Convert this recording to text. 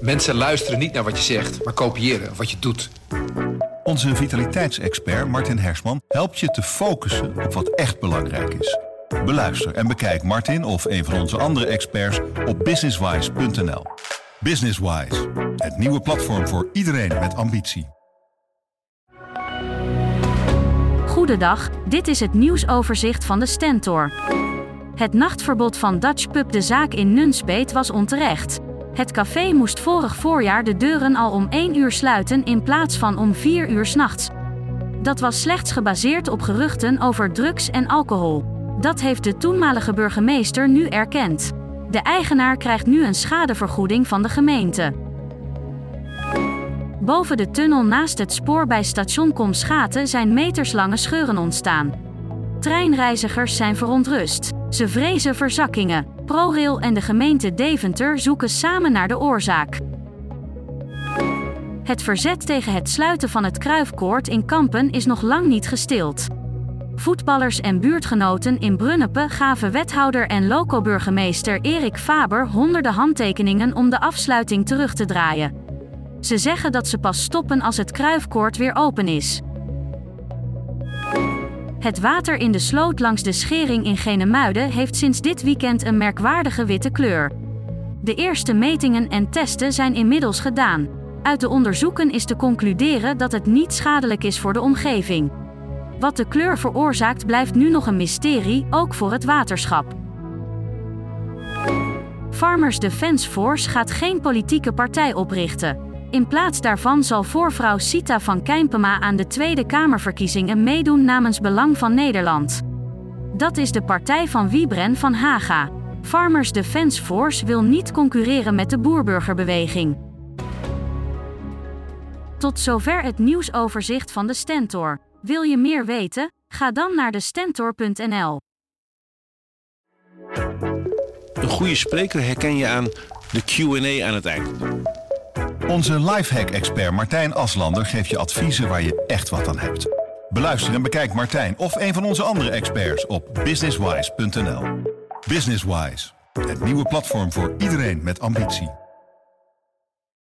Mensen luisteren niet naar wat je zegt, maar kopiëren wat je doet. Onze vitaliteitsexpert Martin Hersman helpt je te focussen op wat echt belangrijk is. Beluister en bekijk Martin of een van onze andere experts op businesswise.nl. Businesswise, het nieuwe platform voor iedereen met ambitie. Goedendag, dit is het nieuwsoverzicht van de Stentor. Het nachtverbod van Dutch Pub de zaak in Nunspeet was onterecht. Het café moest vorig voorjaar de deuren al om 1 uur sluiten in plaats van om 4 uur s'nachts. Dat was slechts gebaseerd op geruchten over drugs en alcohol. Dat heeft de toenmalige burgemeester nu erkend. De eigenaar krijgt nu een schadevergoeding van de gemeente. Boven de tunnel naast het spoor bij station Komschaten zijn meterslange scheuren ontstaan. Treinreizigers zijn verontrust. Ze vrezen verzakkingen. ProRail en de gemeente Deventer zoeken samen naar de oorzaak. Het verzet tegen het sluiten van het Kruifkoord in Kampen is nog lang niet gestild. Voetballers en buurtgenoten in Brunnepe gaven wethouder en loco-burgemeester Erik Faber honderden handtekeningen om de afsluiting terug te draaien. Ze zeggen dat ze pas stoppen als het Kruifkoord weer open is. Het water in de sloot langs de schering in Genemuiden heeft sinds dit weekend een merkwaardige witte kleur. De eerste metingen en testen zijn inmiddels gedaan. Uit de onderzoeken is te concluderen dat het niet schadelijk is voor de omgeving. Wat de kleur veroorzaakt blijft nu nog een mysterie, ook voor het waterschap. Farmers Defence Force gaat geen politieke partij oprichten. In plaats daarvan zal voorvrouw Sita van Kijmpema aan de Tweede Kamerverkiezingen meedoen namens Belang van Nederland. Dat is de partij van Wiebren van Haga. Farmers Defence Force wil niet concurreren met de boerburgerbeweging. Tot zover het nieuwsoverzicht van de Stentor. Wil je meer weten? Ga dan naar de stentor.nl. Een goede spreker herken je aan de QA aan het eind. Onze lifehack-expert Martijn Aslander geeft je adviezen waar je echt wat aan hebt. Beluister en bekijk Martijn of een van onze andere experts op businesswise.nl. Businesswise, het nieuwe platform voor iedereen met ambitie.